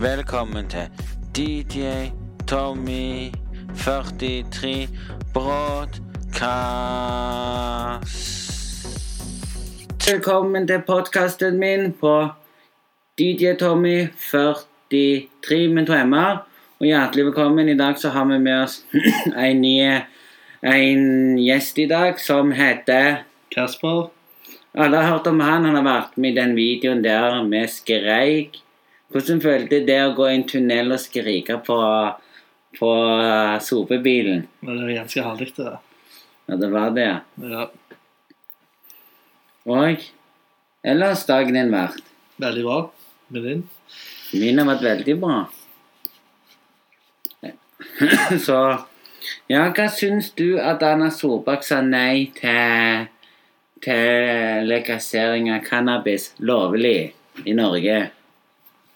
Velkommen til DJ Tommy 43 Broadcast. Velkommen til podkasten min på DJ Tommy 43 med to m-er. Og hjertelig velkommen. I dag så har vi med oss en ny en gjest i dag som heter Kasper. Alle har hørt om han. Han har vært med i den videoen der vi skreik. Hvordan følte det å gå i en tunnel og skrike på, på uh, sopebilen? Men det var ganske herlig, det. Ja, det var det. Ja, Og ellers dagen din vært? veldig bra. Med din? Min har vært veldig bra. Så Ja, hva syns du at Anna Solbakk sa nei til til legalisering av cannabis lovlig i Norge?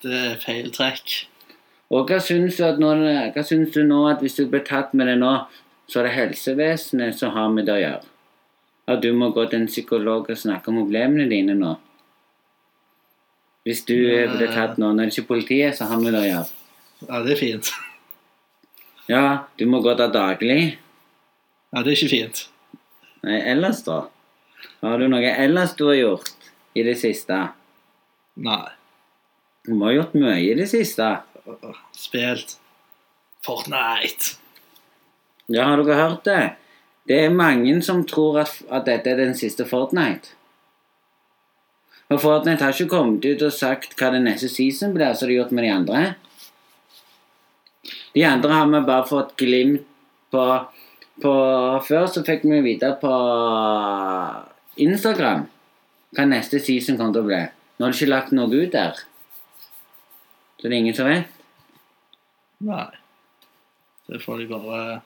Det er feil trekk. Og hva syns du, at nå, hva syns du nå at hvis du blir tatt med det nå, så er det helsevesenet som har med det å gjøre? At du må gå til en psykolog og snakke om problemene dine nå? Hvis du Nei. blir tatt nå, når det ikke er politiet som har med det å gjøre? Ja, det er fint. Ja, du må gå der daglig. Ja, det er ikke fint. Nei, ellers da? Har du noe ellers du har gjort i det siste? Nei. Du må ha gjort mye i det siste. Spilt Fortnite. Ja, har dere hørt det? Det er mange som tror at, at dette er den siste Fortnite. Og Fortnite har ikke kommet ut og sagt hva det neste season blir, som de har gjort med de andre. De andre har vi bare fått glimt på, på Før så fikk vi vite på Instagram hva neste season kommer til å bli. Nå har de ikke lagt noe ut der. Så det er ingen som vet. Nei. Det får de bare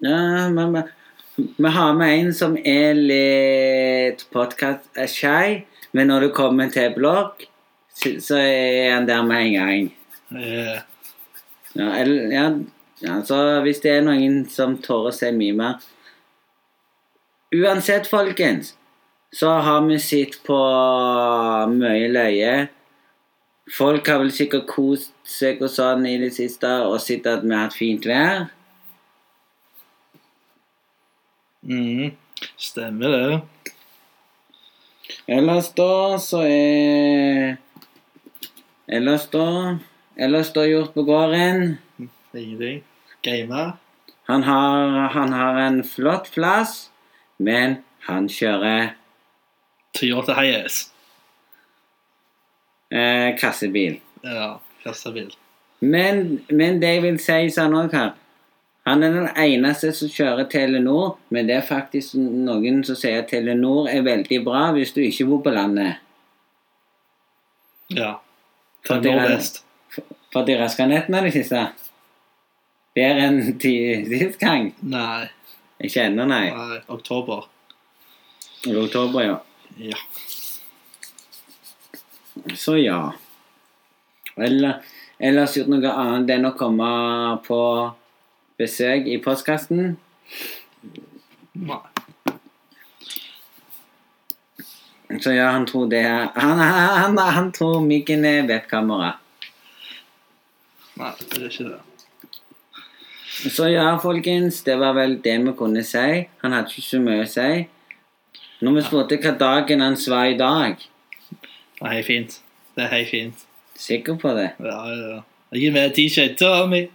Ja, men vi har med en som er litt podkast-shy, men når du kommer til blogg, så er han der med en gang. Yeah. Ja, eller, ja, altså, så hvis det er noen som tør å se mye mer Uansett, folkens, så har vi sett på mye løye. Folk har vel sikkert kost seg og sånn i det siste og sett at vi har hatt fint vær. mm, Stemmer det. Ellers da så er Ellers da Ellers da gjort på gården. Ingenting. Game. Han har, han har en flott plass, men han kjører Toyota Hiace. Eh, kassebil. Ja, kassabil. Men, men det jeg vil si sånn òg her Han er den eneste som kjører Telenor, men det er faktisk noen som sier at Telenor er veldig bra hvis du ikke bor på landet. Ja. For best. For de raska nettene de siste. Bedre enn sist gang. Nei. Ikke ennå, nei. Nei. Oktober. I oktober, ja. Ja. Så ja. Eller, ellers gjort noe annet enn å komme på besøk i postkassen. Nei. Så ja, han tror det er Han, han, han, han tror myggen er webkamera. Nei, det er ikke det. Så ja, folkens, det var vel det vi kunne si. Han hadde ikke så mye å si. Når vi spurte hva dagen hans var i dag, Det er helt fint. Det er helt fint. sikker på det. Ja, ja, er med DJ Tommy.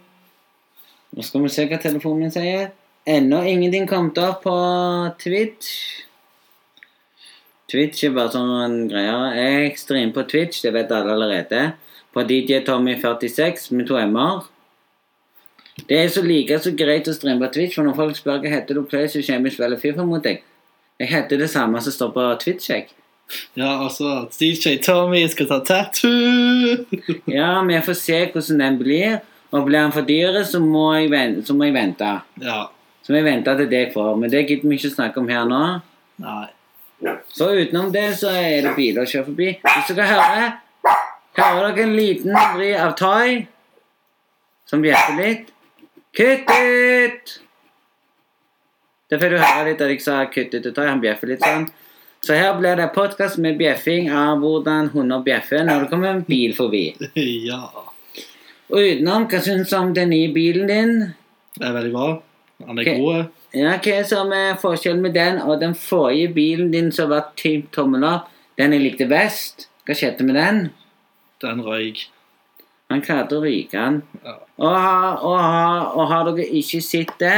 Nå skal vi se hva telefonen min sier. Ennå ingenting kommet opp på Twitch. Twitch er bare sånn greier. Jeg streamer på Twitch, det vet alle allerede. På DJ Tommy46 med to m-er. Det er så like så greit å streame på Twitch, for når folk spør hva heter du play, så kommer jeg spiller Fifa mot deg. Jeg heter det samme som står på Twitch. jeg. Ja, altså, DJ Tommy skal ta tattoo. Ja, vi får se hvordan den blir. Og blir den for dyr, så må jeg vente. Så må jeg vente. Ja. Så må jeg vente til det jeg får. Men det gidder vi ikke snakke om her nå. Nei. Så utenom det så er det biler å kjøre forbi. Hvis dere hører Hører dere en liten vri av Toy som bjeffer litt? Kutt ut! Det får du høre litt da jeg sa kutt ut til Toy. Han bjeffer litt sånn. Så her blir det podkast med bjeffing av hvordan hunder bjeffer når det kommer en bil forbi. Ja. Og utenom, hva syns du om den nye bilen din? Det er veldig bra. Den er god. Ja, Hva er som er forskjellen med den og den forrige bilen din som var typ tommel opp? Den jeg likte best. Hva skjedde med den? Den røyk. Han klarte å ryke den. Ja. Og har, og, har, og har dere ikke sett det,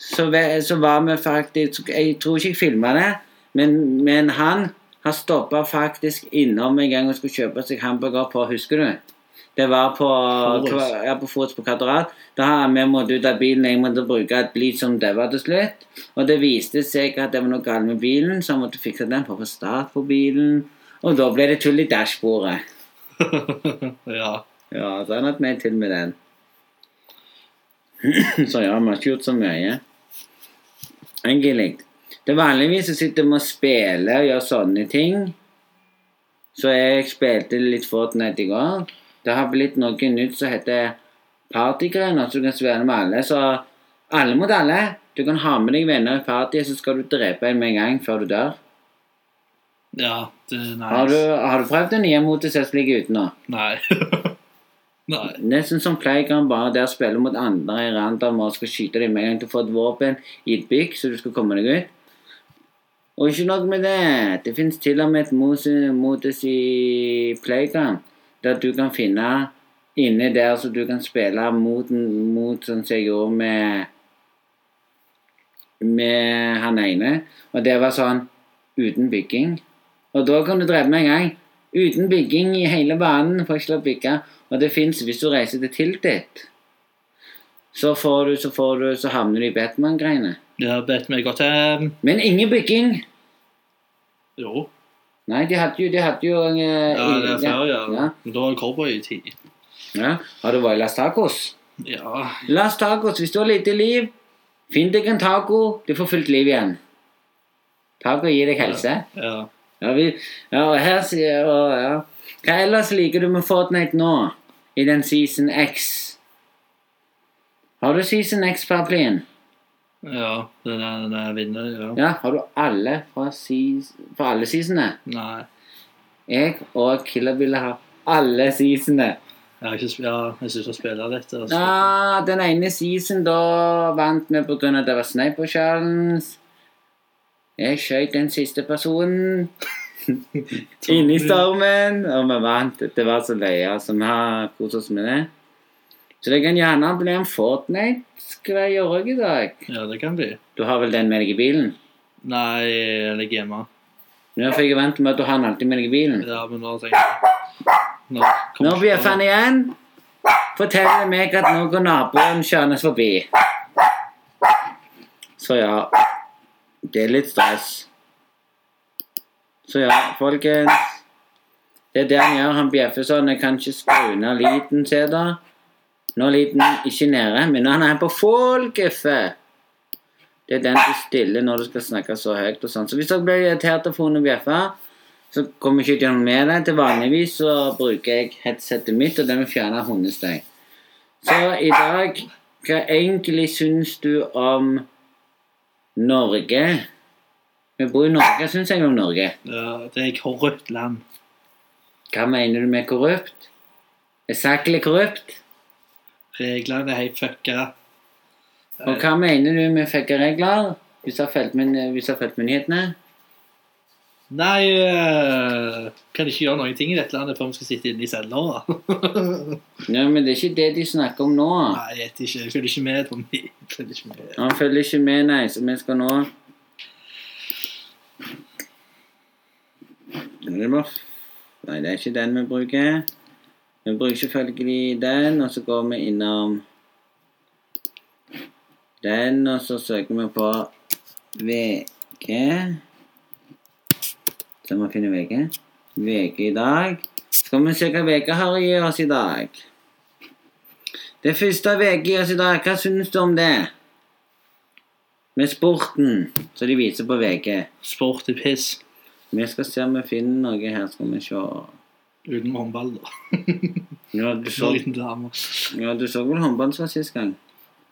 så, så var vi faktisk Jeg tror ikke jeg filma det, men, men han har stoppa faktisk innom en gang og skulle kjøpe seg hamburger på Husker du? Det var på Forus. ja, på på Kvadrat. Da har vi måttet ut av bilen. Jeg måtte bruke et blid som daua til slutt. Og det viste seg at det var noe galt med bilen, så han måtte fikse den for å få start på bilen. Og da ble det tull i dashbordet. ja. Ja, så han hatt meg til med den. så ja, vi har ikke gjort så mye. Egentlig. Det vanligvis så sitter vi og spiller og gjør sånne ting. Så jeg spilte litt Fortnite i går. Det har blitt noe nytt som heter partygreier, så du kan spille med alle. Så alle mot alle. Du kan ha med deg venner i party, så skal du drepe en med en gang før du dør. ja, det er nice. Har du, har du prøvd det nye motet som ligger ute nå? Nei. Nei. Nesten som Playground, bare der spiller mot andre i random og skal skyte deg med en gang du får et våpen i et bygg, så du skal komme deg ut. Og ikke nok med det, det finnes til og med et modus i Playground, der du kan finne inne der så du kan spille mot, mot sånn som jeg gjorde med med han ene, og det var sånn uten bygging. Og da kan du drepe med en gang. Uten bygging i hele banen. Får ikke lov å bygge. Og det fins hvis du reiser til Tiltit. Så får du, så får du, så havner du i Batman-greiene. Ja, Batman meg godt Um... Men ingen bygging. Jo. Nei, de hadde jo, de hadde jo eh, Ja, det er ferie. ja. ja. Men da var det cowboytid. ja. Har du vært i Las Tacos? Ja. Las Tacos, hvis du har lite liv, finn deg en taco, du får fullt liv igjen. Taco gir deg helse. Ja. Ja, vi, ja, og her sier og, ja. Hva ellers liker du med Fortnite nå? I den Season X? Har du Season X-paraplyen? Ja, den er, den er vinner, ja. Ja, har du alle fra, seas, fra alle seasonene? Nei. Jeg og Killer ville ha alle seasonene. Jeg har ikke ja, jeg synes jeg spiller litt. Altså. Ja, den ene season da vant vi av at det var Sniper Challenge. Jeg skjøt den siste personen inni stormen, og vi vant. Det var så løye, så vi har kost oss med det. Så det kan gjerne bli en Fortnite-greie òg i dag. Ja, det kan bli. Du har vel den med deg i bilen? Nei, jeg ligger hjemme. Nå fikk jeg vente med at du har den alltid med deg i bilen. Ja, men nå tenker jeg Nå nå bjeffer han igjen, forteller meg at nå går naboen kjørende forbi. Så ja, det er litt stress. Så ja, folkens. Det er det han gjør. Han bjeffer sånn. Jeg kan ikke skru ned lyden, se da. Nå er lyden ikke nede, men nå er han på guffe. Det er den du stiller når du skal snakke så høyt og sånn. Så hvis dere blir irritert av å bjeffe, så kommer jeg ikke gjennom med det. Til vanligvis så bruker jeg headsetet mitt, og den vil fjerne hundestøy. Så i dag, hva egentlig syns du om Norge? Vi bor i Norge. Syns jeg om Norge? Ja, det er korrupt land. Hva mener du med korrupt? Er Sakle korrupt? Reglene er helt fucka. Og hva mener du med fucka regler? Hvis du har fulgt nyhetene? Nei, øh, kan ikke gjøre noen ting i dette landet før vi skal sitte inne i celler, da. Nei, men det er ikke det de snakker om nå. Nei, jeg vet ikke. Jeg følger ikke med. Tommy. Følger ikke med. Han følger ikke med, nei, så vi skal nå Nei, det er ikke den vi bruker. Vi bruker selvfølgelig den, og så går vi innom den, og så søker vi på VG. Så må vi finne VG. VG i dag. Skal vi se hva VG har å gi oss i dag. Det første VG gir oss i dag, hva syns du om det? Med sporten, som de viser på VG. Sport er piss. Vi skal se om vi finner noe her, skal vi se. Uten håndball, da. Ja, du så, Liten dame. ja, du så vel håndball som sist gang?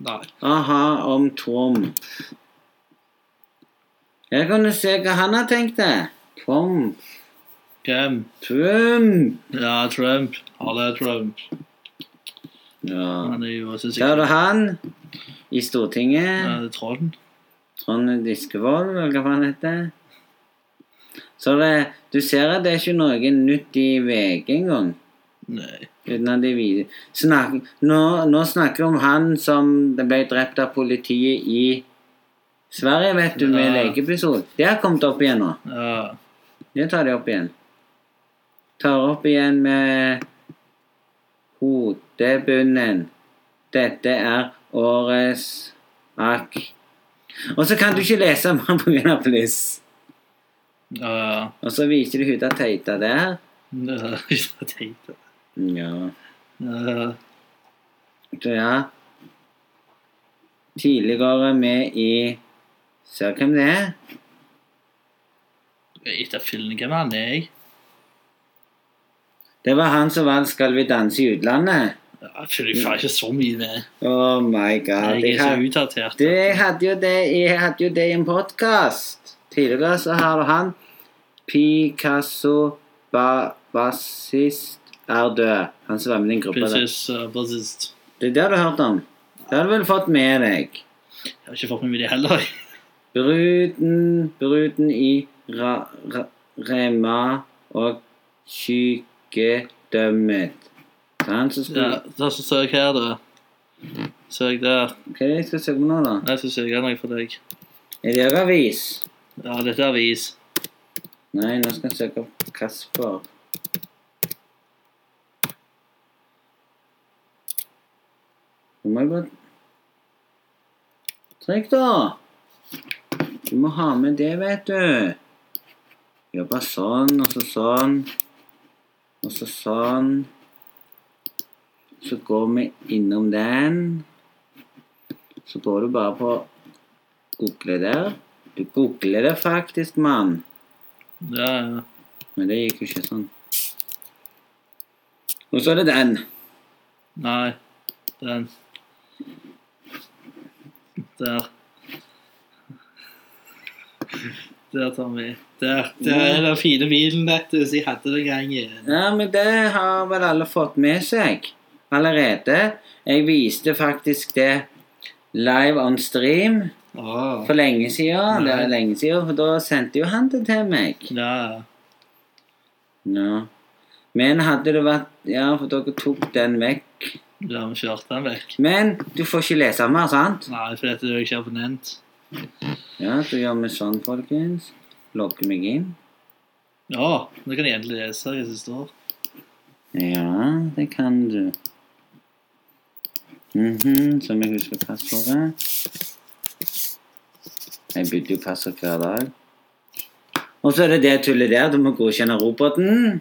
Nei. Aha, om Trump. Jeg kan jo se hva han har tenkt det. Trump. Hvem? Trump. Ja, Trump. Ja, det er Trump. Ja. Han er jo også sikkert... har er han i Stortinget. ja, det er Trond. Trond Diskevold, eller hva han heter. Så det, du ser at det er ikke noe nytt i VG engang. Uten at de viser Snak, nå, nå snakker vi om han som ble drept av politiet i Sverige, vet du, med Ja. legeepisode. Det har kommet opp igjen nå. Ja. Det tar de opp igjen. Tar opp igjen med hodebunnen. Dette er årets akk. Og så kan du ikke lese mer pga. pluss. Ja. Og så viser de Huda Teita der. Ja, jeg teita. Ja. Ja. Så ja. Tidligere med i Ser hvem det er? Etter filmen, hvem han er jeg? Det var han som vant Skal vi danse i utlandet. Jeg følger faen ikke så mye med. Oh my god. Jeg er så utdatert. du, jeg, hadde jo det, jeg hadde jo det i en podkast. Tidligere så her og han Picasso ba, Bassist er død. Han som var med i din gruppe. Prinsess uh, Bassist. Det er det du har hørt om. Det har du vel fått med deg. Jeg har ikke fått med meg det heller. Bruden, bruden i ra, ra, Rema og skygedømmet. Det er han som skal Ja, da så søk her, du. Søk der. Hva er det jeg skal søke på nå, da? Jeg skal søke noe for deg. Er det avis? Ja, dette er avis. Nei, nå skal jeg søke opp Kasper. Du må jo bare Trykk, da! Du må ha med det, vet du. Jobbe sånn, og så sånn. Og så sånn. Så går vi innom den. Så går du bare på Google der. Du googler det faktisk, mann. Ja, ja. Men det gikk jo ikke sånn. Og så er det den. Nei. Den. Der. Der Tommy. Der. Der er den fine bilen, vet du, som jeg hadde den gangen. Ja, men det har vel alle fått med seg allerede. Jeg viste faktisk det live on stream Åh. for lenge siden. Det er lenge siden, for da sendte jo han det til meg. Ja. Ja. Men hadde det vært Ja, for dere tok den vekk. Ja, vi kjørte den vekk. Men du får ikke lese mer, sant? Nei, for dette er jo ikke abonnent. Ja, så gjør vi sånn, folkens. Logger meg inn. Ja, nå kan jeg endelig lese hva som står. Ja, det kan du. Mhm, så vi husker huske passordet. Jeg bytter jo passord hver dag. Og så er det det tullet der. Du må godkjenne roboten.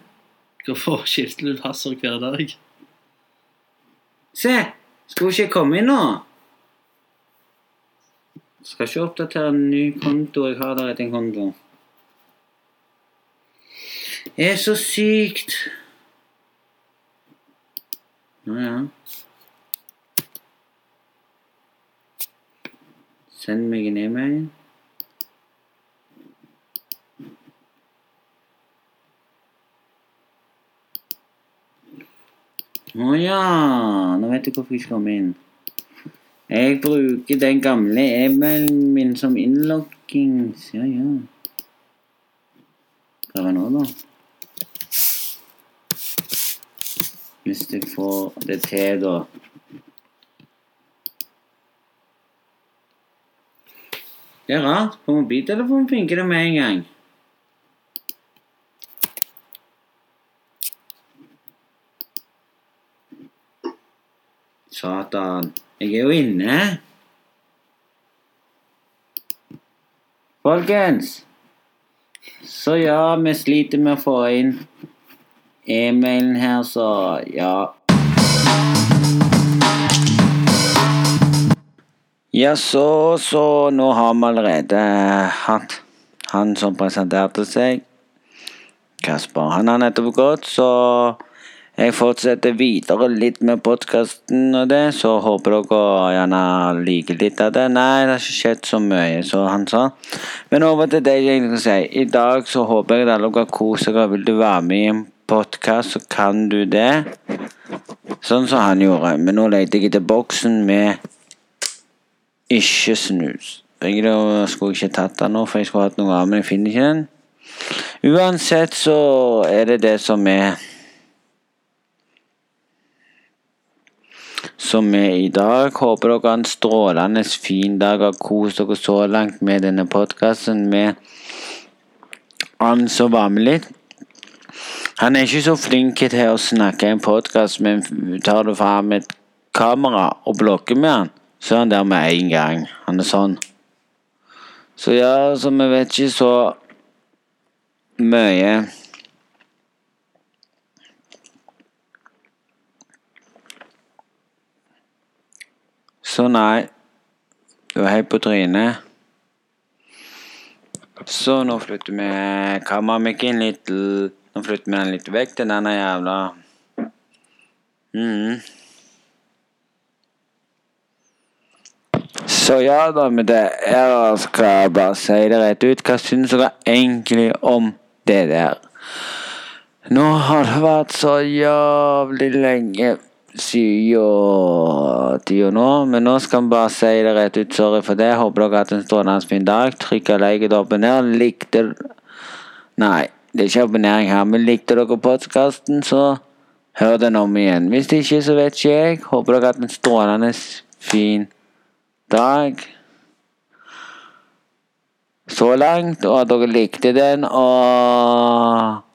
Hvorfor skifter du passord hver dag? Se! Skulle ikke komme inn nå. Skal ikke oppdatere en ny konto. Jeg har der etter en konto. Det er så sykt. Nå ja. Send meg en e-mail. Å ja, nå vet du hvorfor jeg ikke kom inn. Jeg bruker den gamle e-mailen min som innloggings. Ja, ja. Prøv nå, da. Hvis jeg får det til, da. Det er rart. På mobiltelefonen funker det med en gang. Satan. Jeg er jo inne. Folkens. Så ja, vi sliter med å få inn e-mailen her, så ja. Ja, så, så nå har vi allerede hatt han som presenterte seg. Kasper. Han har nettopp gått, så jeg fortsetter videre litt med podkasten og det, så håper dere gjerne liker litt av det. Nei, det har ikke skjedd så mye, så han sa. Men over til det jeg egentlig skal si. I dag så håper jeg alle dere koser dere. Vil du være med i en podkast, så kan du det. Sånn som han gjorde. Men nå leter jeg etter boksen med ikke snus. Egentlig skulle jeg ikke tatt den nå, for jeg skulle hatt noe av, men jeg finner ikke den. Uansett så er det det som er Som er i dag. Håper dere har en strålende fin dag og kost dere så langt med denne podkasten med han som var med litt. Han er ikke så flink til å snakke i en podkast, men tar du fram et kamera og blokker med han, så er han der med en gang. Han er sånn. Så ja, så vi vet ikke så mye Så nei. Du er helt på trynet. Så nå flytter vi kameramikken litt Nå flytter vi den litt vekk til denne jævla mm. Så ja da, med det jeg skal jeg bare si det rett ut. Hva syns dere egentlig om det der? Nå har det vært så jævlig lenge siden tida nå, men nå skal vi bare si det rett ut. Sorry for det. Håper dere har hatt en strålende fin dag. Trykk og like og abonner. Likte Nei, det er ikke abonnering her, men likte dere podkasten, så hør den om igjen. Hvis ikke, så vet ikke jeg. Håper dere har hatt en strålende fin dag. Så langt, og at dere likte den, og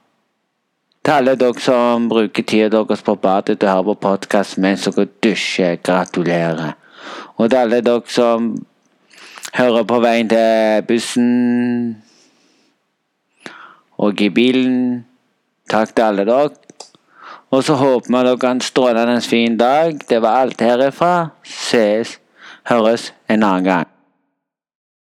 til alle dere som bruker tida deres på badet til å høre på podkast mens dere dusjer, gratulerer. Og til alle dere som hører på veien til bussen og i bilen, takk til alle dere. Og så håper vi dere har en strålende fin dag. Det var alt herifra. Ses, høres en annen gang.